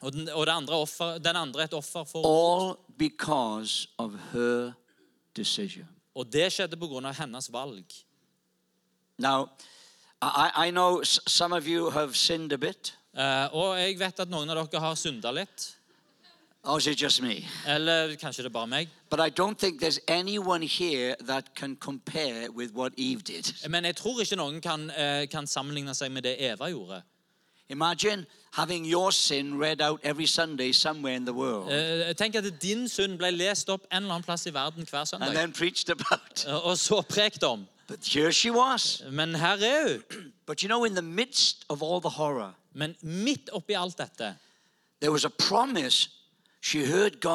Speaker 2: og den, og det andre offer, den andre et offer for
Speaker 3: all because of her decision.
Speaker 2: Og det skjedde pga. hennes valg.
Speaker 3: Now, I, I know s- some of you have sinned a bit,
Speaker 2: Eh, og jeg vet at noen av dere har synda litt.
Speaker 3: Or is it just me?
Speaker 2: Eller kanskje det er bare meg.
Speaker 3: But I don't think there's anyone here that can compare with what Eve did.
Speaker 2: Men jeg tror ikke noen kan, eh, kan sammenligne seg med det Eva gjorde.
Speaker 3: Imagine having your sin read out every Sunday somewhere in the world
Speaker 2: Eh, tenk at din synd ble lest opp en eller annen plass i verden hver
Speaker 3: and then preached about.
Speaker 2: Eh, Og så prekt om.
Speaker 3: But here she was.
Speaker 2: Men her er hun.
Speaker 3: But you know, in the midst of all the horror,
Speaker 2: Men midt oppi alt dette
Speaker 3: there was a promise she heard God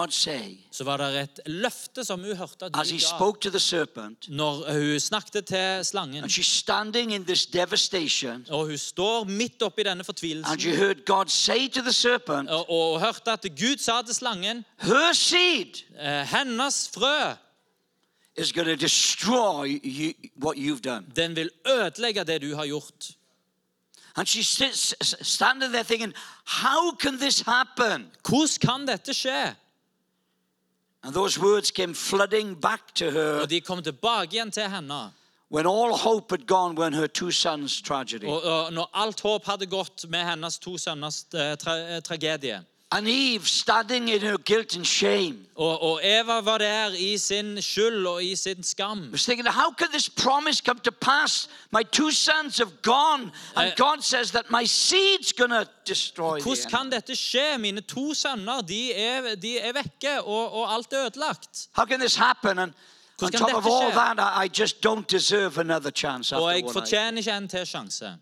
Speaker 3: say
Speaker 2: så var det et løfte som hun hørte at
Speaker 3: as he
Speaker 2: Gud ga.
Speaker 3: spoke to the serpent.
Speaker 2: Når hun snakket til slangen.
Speaker 3: And she's standing in this devastation.
Speaker 2: Og hun står midt oppi denne
Speaker 3: And
Speaker 2: fortvilelsen.
Speaker 3: she heard God say to the serpent,
Speaker 2: Og, og hørte at Gud sa til slangen
Speaker 3: Her seed
Speaker 2: eh, Hennes frø
Speaker 3: is going to destroy you, what you've done.
Speaker 2: Den vil ødelegge det du har gjort.
Speaker 3: And she st- s- s- standing there thinking, How can this happen?
Speaker 2: Hvordan kan dette skje?
Speaker 3: And those words came flooding back to her
Speaker 2: Og de kom tilbake igjen til henne.
Speaker 3: when all hope had gone when her two sons' tragedy.
Speaker 2: Og, og når alt håp hadde gått med hennes to sønners eh, tra eh, tragedie.
Speaker 3: And Eve standing in her guilt and shame
Speaker 2: Og, og Eva var der i sin skyld og i sin skam.
Speaker 3: was thinking, How could this promise come to pass? My two sons have gone, and
Speaker 2: Uh,
Speaker 3: God says that my seed's going to destroy
Speaker 2: Hvordan
Speaker 3: the
Speaker 2: kan dette skje? Mine to sønner de er, de er vekke, og, og alt er ødelagt.
Speaker 3: How can this happen? And on
Speaker 2: Hvordan kan
Speaker 3: top of
Speaker 2: dette
Speaker 3: all
Speaker 2: skje?
Speaker 3: that, I, I just don't deserve another chance
Speaker 2: Og jeg
Speaker 3: what I.
Speaker 2: fortjener ikke en til sjanse.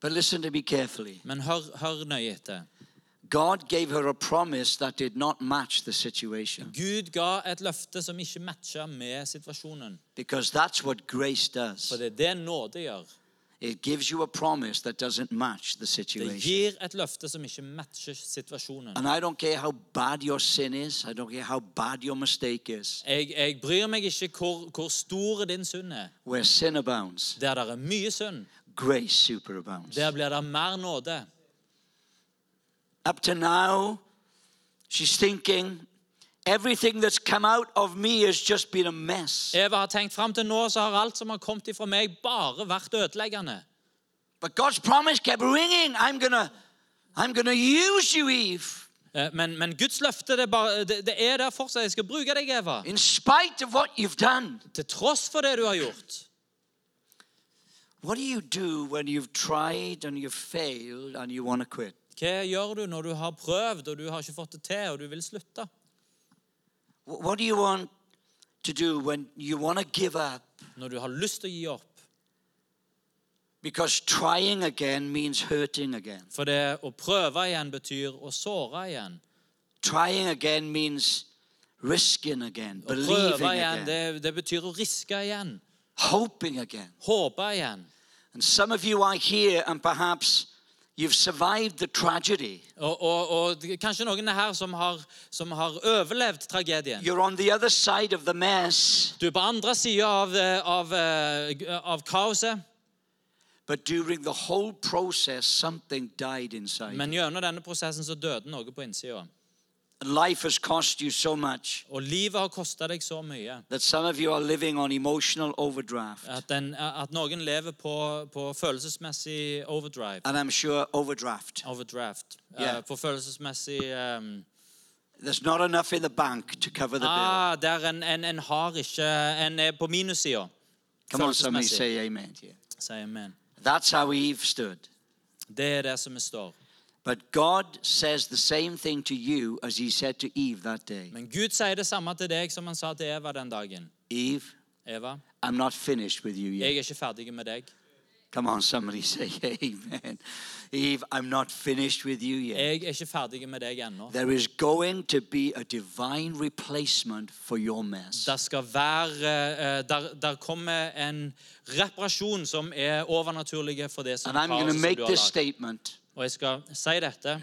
Speaker 3: But listen to me carefully.
Speaker 2: Men hør, hør nøye etter.
Speaker 3: God gave her a promise that did not match the situation
Speaker 2: Gud ga et løfte som ikke matcha med situasjonen.
Speaker 3: because that's what grace
Speaker 2: For det er det nåde gjør.
Speaker 3: It gives you a promise that doesn't match the
Speaker 2: Det gir et løfte som ikke matcher situasjonen.
Speaker 3: And I don't care how bad your sin is, I don't care how bad your mistake is.
Speaker 2: Jeg, jeg bryr meg ikke hvor, hvor stor din synd er.
Speaker 3: Where sin abounds,
Speaker 2: Der det er mye synd,
Speaker 3: grace superabounds.
Speaker 2: der blir det mer nåde.
Speaker 3: Up to now, she's thinking everything that's come out of me has just been a mess.
Speaker 2: Eva har tenkt Fram til nå så har alt som har kommet ifra meg, bare vært ødeleggende.
Speaker 3: But God's promise kept ringing. I'm gonna, I'm gonna use you, Eve,
Speaker 2: Eh, Men, men Guds løfte det bare, det, det er der fortsatt. Jeg skal bruke deg, Eva.
Speaker 3: in spite of what you've done.
Speaker 2: Til tross for det du har gjort.
Speaker 3: What do you do when you've tried and you've failed and you want to quit?
Speaker 2: Hva gjør du når du har prøvd og du har ikke fått det til og du vil slutte?
Speaker 3: What do you want to do when you want to give up?
Speaker 2: Når du har lyst til å gi opp?
Speaker 3: Because trying again means hurting again.
Speaker 2: For det å prøve igjen betyr å såre igjen.
Speaker 3: Trying again means risking again,
Speaker 2: Å
Speaker 3: believing
Speaker 2: prøve igjen,
Speaker 3: again,
Speaker 2: det, det betyr å riske igjen.
Speaker 3: hoping again.
Speaker 2: Håpe igjen.
Speaker 3: And some of you are here and perhaps You've survived the tragedy.
Speaker 2: Og, og, og kanskje noen er her som har, som har overlevd tragedien.
Speaker 3: You're on the other side of the mess.
Speaker 2: Du er på andre sida av, eh, av, eh, av kaoset,
Speaker 3: But during the whole process, something died inside.
Speaker 2: men gjennom denne prosessen så døde noe på innsida.
Speaker 3: Life has cost you so much
Speaker 2: Og livet har kosta deg så mye
Speaker 3: that some of you are living on emotional overdraft.
Speaker 2: at, den, at noen lever på, på følelsesmessig overdrive.
Speaker 3: And I'm sure overdraft.
Speaker 2: Overdraft.
Speaker 3: Yeah.
Speaker 2: Eh, på følelsesmessig um,
Speaker 3: There's not enough in the bank to cover the bill.
Speaker 2: ah, Der en, en, en har ikke En er på minussida.
Speaker 3: Come on, somebody say amen.
Speaker 2: Sier amen.
Speaker 3: That's how Eve stood.
Speaker 2: Det er det som står.
Speaker 3: But God says the same thing to you as he said to Eve that day.
Speaker 2: Men Gud sier det samme til deg som han sa til Eva den dagen.
Speaker 3: Eve,
Speaker 2: Eva,
Speaker 3: I'm not finished with you
Speaker 2: jeg
Speaker 3: yet.
Speaker 2: er ikke ferdig med deg.
Speaker 3: Come on, somebody say amen. Eve, I'm not finished with you yet.
Speaker 2: Jeg er ikke ferdig med deg ennå.
Speaker 3: There is going to be a divine replacement for your mess.
Speaker 2: Det skal være eh, der, der kommer en reparasjon som er overnaturlig for det som
Speaker 3: And I'm going to
Speaker 2: kaoset som
Speaker 3: make
Speaker 2: du har
Speaker 3: this
Speaker 2: lagd.
Speaker 3: statement
Speaker 2: Og jeg skal si dette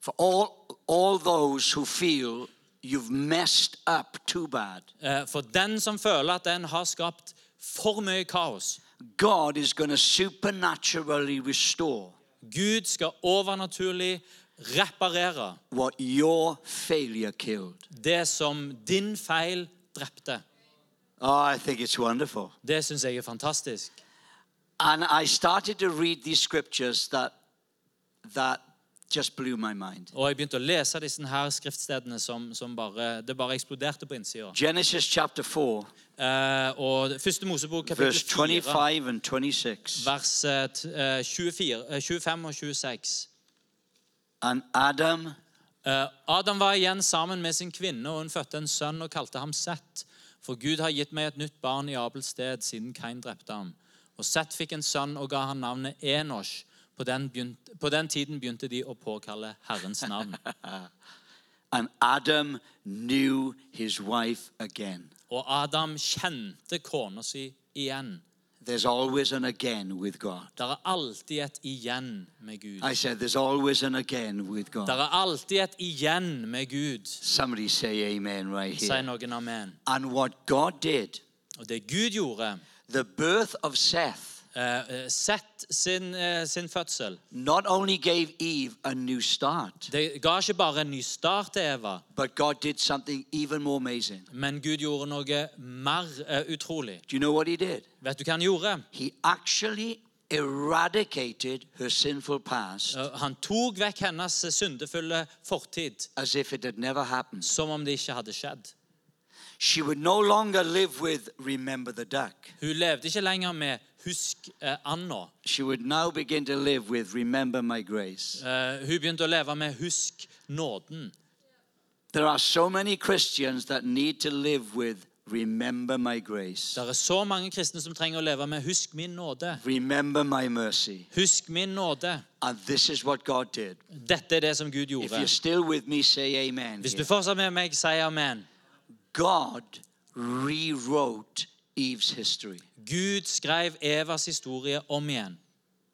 Speaker 3: for all, all those who feel you've messed up too bad.
Speaker 2: eh, For den som føler at den har skapt for mye kaos.
Speaker 3: God is going to supernaturally restore
Speaker 2: Gud skal overnaturlig reparere
Speaker 3: what your failure killed.
Speaker 2: det som din feil drepte.
Speaker 3: Oh, I think it's wonderful.
Speaker 2: Det syns jeg er fantastisk.
Speaker 3: And I started to read these scriptures that that just blew my mind.
Speaker 2: Og jeg begynte å lese disse her skriftstedene som, som bare, det bare eksploderte på innsida.
Speaker 3: Genesis chapter 4,
Speaker 2: Uh, og første Mosebok kapittel
Speaker 3: verse
Speaker 2: 4,
Speaker 3: 25 and 26.
Speaker 2: vers uh, eh, 24, uh, 25 og 26.
Speaker 3: And Adam
Speaker 2: Eh, Adam var igjen sammen med sin kvinne, og hun fødte en sønn og kalte ham Sett. For Gud har gitt meg et nytt barn i Abels sted, siden Kain drepte ham. Og Sett fikk en sønn og ga han navnet Enosh. På den, begynte, på den tiden begynte de å påkalle Herrens navn.
Speaker 3: and Adam knew his wife again.
Speaker 2: Og Adam kjente kona si igjen.
Speaker 3: There's always an again with God.
Speaker 2: Det er alltid et igjen med Gud.
Speaker 3: I said there's always an again with God.
Speaker 2: er alltid et igjen med Gud.
Speaker 3: Somebody say amen right here.
Speaker 2: noen amen.
Speaker 3: And what God did,
Speaker 2: Og det Gud gjorde,
Speaker 3: the birth of Seth,
Speaker 2: Uh, Seth sin, uh, sin fødsel
Speaker 3: not only gave Eve a new start,
Speaker 2: Det ga ikke bare en ny start til Eva,
Speaker 3: but God did something even more amazing.
Speaker 2: men Gud gjorde noe mer uh, utrolig.
Speaker 3: Do you know what he did?
Speaker 2: Vet du hva han gjorde?
Speaker 3: He actually eradicated her sinful past
Speaker 2: Han tok vekk hennes syndefulle fortid,
Speaker 3: as if it had never happened.
Speaker 2: som om det ikke hadde skjedd.
Speaker 3: She would no longer live with remember the duck.
Speaker 2: Hun levde ikke lenger med 'husk eh, Anna'.
Speaker 3: She would now begin to live with remember my grace.
Speaker 2: Eh, hun begynte å leve med 'husk nåden'.
Speaker 3: There are so many Christians that need to live with remember my grace.
Speaker 2: Det er så mange kristne som trenger å leve med 'husk min nåde'.
Speaker 3: Remember my mercy.
Speaker 2: Husk min nåde.
Speaker 3: And this is what God did.
Speaker 2: Dette er det som Gud
Speaker 3: If you're still with me, say amen.
Speaker 2: Hvis du
Speaker 3: here.
Speaker 2: fortsatt er med meg, si amen.
Speaker 3: God rewrote Eve's history.
Speaker 2: Gud skrev Evas historie om igjen.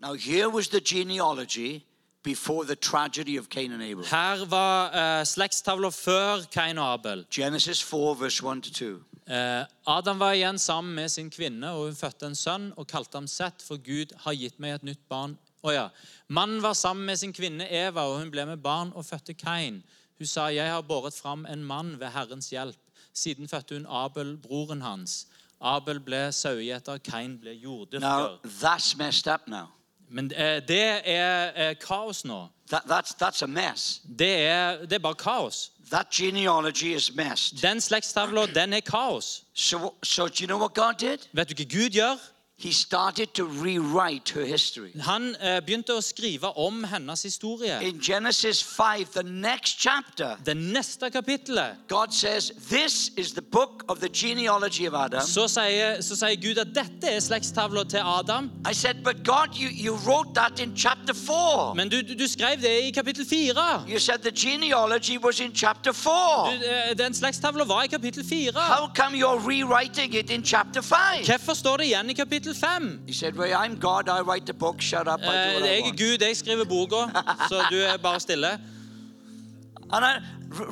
Speaker 3: Now, here was the genealogy before the tragedy of Cain and Abel.
Speaker 2: Her var uh, før Kain og Abel.
Speaker 3: Genesis 4, verse 1 to 2.
Speaker 2: Eh, Adam var igjen sammen med sin kvinne, og hun fødte en sønn og kalte ham Sett, for Gud har gitt meg et nytt barn. Å ja. Mannen var sammen med sin kvinne Eva, og hun ble med barn og fødte Kain. Hun sa, 'Jeg har båret fram en mann ved Herrens hjelp.' Siden fødte hun Abel, broren hans. Abel ble sauegjeter, Kain ble
Speaker 3: Now,
Speaker 2: jorddyrker.
Speaker 3: that's messed up now.
Speaker 2: Men eh, det er eh, kaos nå.
Speaker 3: That, that's, that's a mess.
Speaker 2: Det er, det er bare kaos.
Speaker 3: That genealogy is messed.
Speaker 2: Den slektstavla, den er kaos.
Speaker 3: So, so do you know what God did?
Speaker 2: Vet du hva Gud gjør?
Speaker 3: He started to rewrite her history.
Speaker 2: Han eh, begynte å skrive om hennes historie.
Speaker 3: In Genesis 5, the next chapter,
Speaker 2: Det neste kapittelet
Speaker 3: God says, This is the book of the genealogy of Adam.
Speaker 2: så sier, så sier Gud at dette er slektstavla til Adam.
Speaker 3: I said, But God, you, you wrote that in chapter 4.
Speaker 2: Men du, du, du skrev det i kapittel 4.
Speaker 3: You said the genealogy was in chapter 4.
Speaker 2: Du, eh, den slektstavla var i kapittel 4.
Speaker 3: How come you're rewriting it in chapter 5?
Speaker 2: Hvorfor står det igjen i kapittel kapittel 5.
Speaker 3: He said, Well, I'm God, I write the book, shut up, I do
Speaker 2: Eh,
Speaker 3: what I
Speaker 2: jeg er
Speaker 3: want.
Speaker 2: Gud, jeg skriver boka, så du er bare stille.
Speaker 3: And I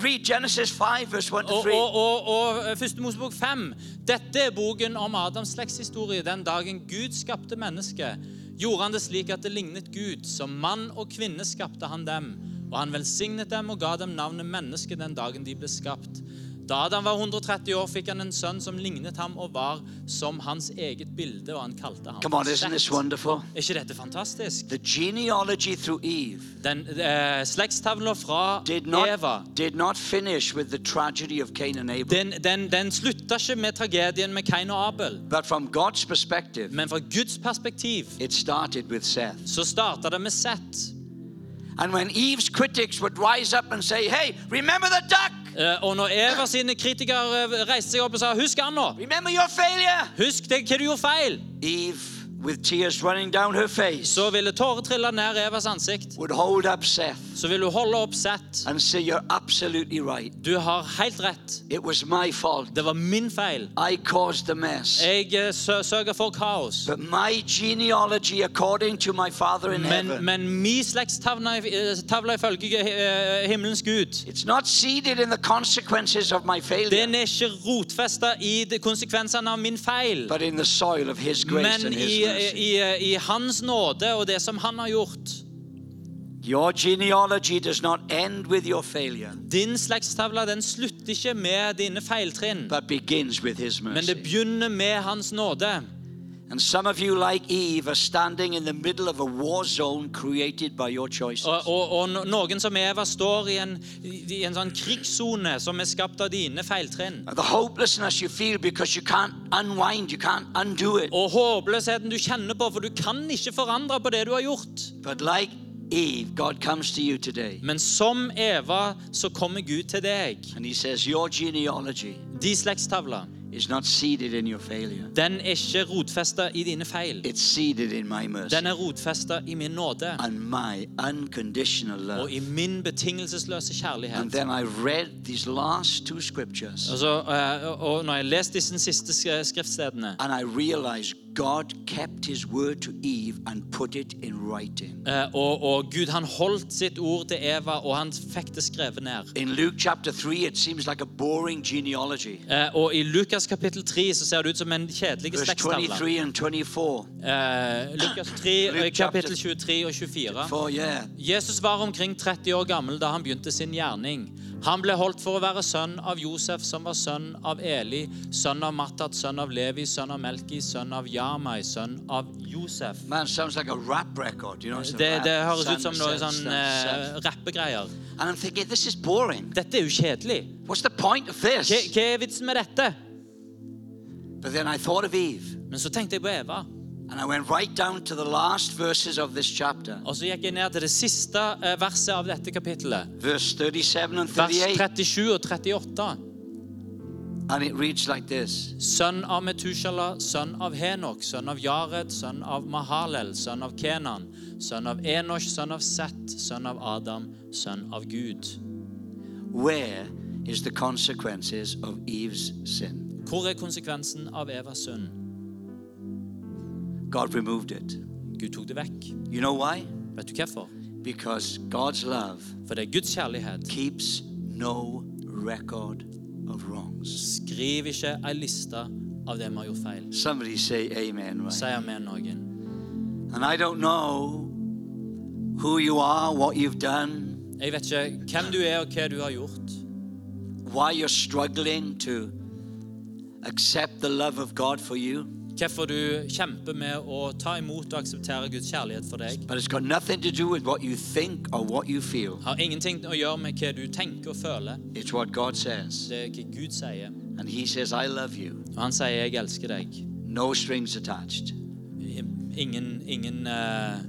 Speaker 3: read Genesis 5, verse 1 to
Speaker 2: Og,
Speaker 3: 3.
Speaker 2: og, og, og eh, Første Mosebok 5. Dette er boken om Adams slektshistorie. Den dagen Gud skapte mennesket, gjorde han det slik at det lignet Gud. Som mann og kvinne skapte han dem. Og han velsignet dem og ga dem navnet menneske den dagen de ble skapt. Da Adam var 130 år, fikk han en sønn som lignet ham og var som hans eget bilde, og han kalte ham
Speaker 3: Come on, isn't this wonderful?
Speaker 2: Er ikke dette fantastisk?
Speaker 3: The genealogy through Eve
Speaker 2: Den uh, slektstavla fra
Speaker 3: did not,
Speaker 2: Eva
Speaker 3: did not finish with the tragedy of Cain and Abel.
Speaker 2: den, den, den slutta ikke med tragedien med Kain og Abel.
Speaker 3: But from God's perspective,
Speaker 2: Men fra Guds perspektiv
Speaker 3: it started with Seth.
Speaker 2: så starta det med Seth.
Speaker 3: And when Eve's critics would rise up and say, Hey, remember the duck?
Speaker 2: Eh, Og når Eva sine kritikere reiste seg opp og sa 'Husk
Speaker 3: failure?
Speaker 2: Husk det, hva du gjorde feil!'
Speaker 3: Eve, Face,
Speaker 2: så ville tårer trille ned Evas ansikt.
Speaker 3: Seth,
Speaker 2: så ville hun holde opp Seth
Speaker 3: say, right.
Speaker 2: Du har helt rett. Det var min feil. Jeg eh, sørga for kaos. men, men min slektstavle ifølge eh, eh, himmelens Gud Den er ikke rotfesta i konsekvensene av min feil, men i i, i Hans nåde og det som Han har gjort.
Speaker 3: Your genealogy does not end with your failure,
Speaker 2: Din slektstavle den slutter ikke med dine feiltrinn,
Speaker 3: but begins with His
Speaker 2: men det begynner med Hans nåde.
Speaker 3: And some of you, like Eve, are standing in the middle of a war zone created by your choices.
Speaker 2: Og, og, og noen som Eva står i en, i en sånn krigssone som er skapt av dine feiltrinn.
Speaker 3: The hopelessness you feel because you can't unwind, you can't undo it.
Speaker 2: Og håpløsheten du kjenner på, for du kan ikke forandre på det du har gjort.
Speaker 3: But like Eve, God comes to you today
Speaker 2: Men som Eva så kommer Gud til deg.
Speaker 3: and He says, Your genealogy
Speaker 2: De slektstavler
Speaker 3: is not seated in your failure,
Speaker 2: Den er ikke rotfesta i dine feil.
Speaker 3: it's seated in my mercy
Speaker 2: Den er rotfesta i min nåde
Speaker 3: and my unconditional love.
Speaker 2: og i min betingelsesløse
Speaker 3: And
Speaker 2: kjærlighet.
Speaker 3: then I read these last two scriptures
Speaker 2: Altså, eh, og når jeg leste disse siste skriftstedene,
Speaker 3: and I realized God kept His word to Eve and put it in writing.
Speaker 2: og, og Gud han holdt sitt ord til Eva, og han fikk det skrevet ned.
Speaker 3: In Luke chapter 3, it seems like a boring genealogy.
Speaker 2: Eh, Og i Lukas kapittel 3 så ser det ut som en kjedelig slektstavle.
Speaker 3: 23 and 24.
Speaker 2: Eh, Lukas 3, eh, kapittel 23 og 24.
Speaker 3: Yeah.
Speaker 2: Jesus var omkring 30 år gammel da han begynte sin gjerning. Han ble holdt for å være sønn av Josef, som var sønn av Eli, sønn av Mattat, sønn av Levi, sønn av Melki, sønn av Jamai, sønn av Josef.
Speaker 3: Man, sounds like a rap record, you know?
Speaker 2: Det,
Speaker 3: rap,
Speaker 2: det høres ut som noe sånn eh, rappegreier.
Speaker 3: And I'm thinking, this is boring.
Speaker 2: Dette er jo kjedelig.
Speaker 3: What's the point of this?
Speaker 2: Hva, hva er vitsen med dette?
Speaker 3: But then I thought of Eve,
Speaker 2: Men så tenkte jeg på Eva,
Speaker 3: and I went right down to the last verses of this chapter,
Speaker 2: og så gikk jeg ned til det siste eh, verset av dette kapittelet.
Speaker 3: verse 37 and
Speaker 2: Vers 37 og 38.
Speaker 3: And it reads like this
Speaker 2: Sønn av Metushala, sønn av Henok, sønn av Jared, sønn av Mahalel, sønn av Kenan, sønn av Enosh, sønn av Seth, sønn av Adam, sønn av Gud.
Speaker 3: Where is the consequences of Eve's sin?
Speaker 2: Hvor er konsekvensen av Evas synd?
Speaker 3: God removed it.
Speaker 2: Gud tok det vekk.
Speaker 3: You know why?
Speaker 2: Vet du hvorfor?
Speaker 3: Because God's love
Speaker 2: For det er Guds kjærlighet.
Speaker 3: keeps no record of.
Speaker 2: Skriv ikke ei liste av det vi har gjort feil.
Speaker 3: Somebody say amen, right?
Speaker 2: Sier med noen.
Speaker 3: And I don't know who you are, what you've done,
Speaker 2: Jeg vet ikke hvem du er og hva du har gjort.
Speaker 3: why you're struggling to accept the love of God for you,
Speaker 2: Hvorfor du kjemper med å ta imot og akseptere Guds kjærlighet for deg. Har ingenting å gjøre med hva du tenker og føler. Det er hva Gud sier.
Speaker 3: And He says, I love you.
Speaker 2: Og han sier 'jeg elsker deg'.
Speaker 3: No strings attached.
Speaker 2: Ingen, ingen uh,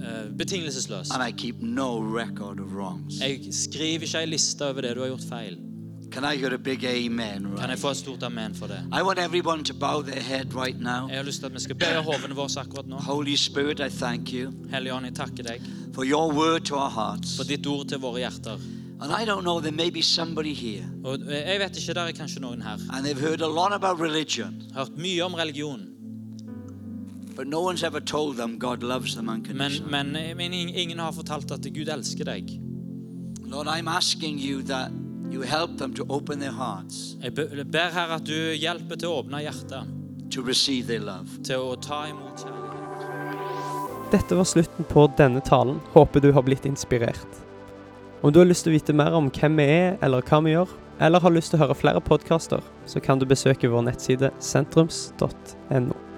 Speaker 2: uh, betingelsesløs.
Speaker 3: And I keep no record of wrongs.
Speaker 2: Jeg skriver ikke ei liste over det du har gjort feil.
Speaker 3: Can I hear a big amen?
Speaker 2: Kan jeg
Speaker 3: Right?
Speaker 2: få et stort amen for det?
Speaker 3: I want everyone to bow their head right now.
Speaker 2: Jeg har lyst til at vi skal bøye hovene våre akkurat nå.
Speaker 3: Holy Spirit, I thank you
Speaker 2: Hellige Ånd, jeg takker deg
Speaker 3: for your word to our hearts.
Speaker 2: for ditt ord til våre hjerter.
Speaker 3: And I don't know, there may be somebody here
Speaker 2: Og jeg vet ikke, der er kanskje noen her.
Speaker 3: and they've heard a lot about religion.
Speaker 2: Hørt mye om religion.
Speaker 3: But no one's ever told them God loves them unconditionally.
Speaker 2: men, men ing- ingen har fortalt at Gud elsker deg.
Speaker 3: Lord, I'm asking you that you help them to open their hearts
Speaker 2: Jeg ber her at du hjelper til å åpne hjertet,
Speaker 3: to receive their love.
Speaker 2: til å ta imot kjærlighet.
Speaker 1: Dette var slutten på denne talen. Håper du har blitt inspirert. Om du har lyst til å vite mer om hvem vi er, eller hva vi gjør, eller har lyst til å høre flere podkaster, så kan du besøke vår nettside sentrums.no.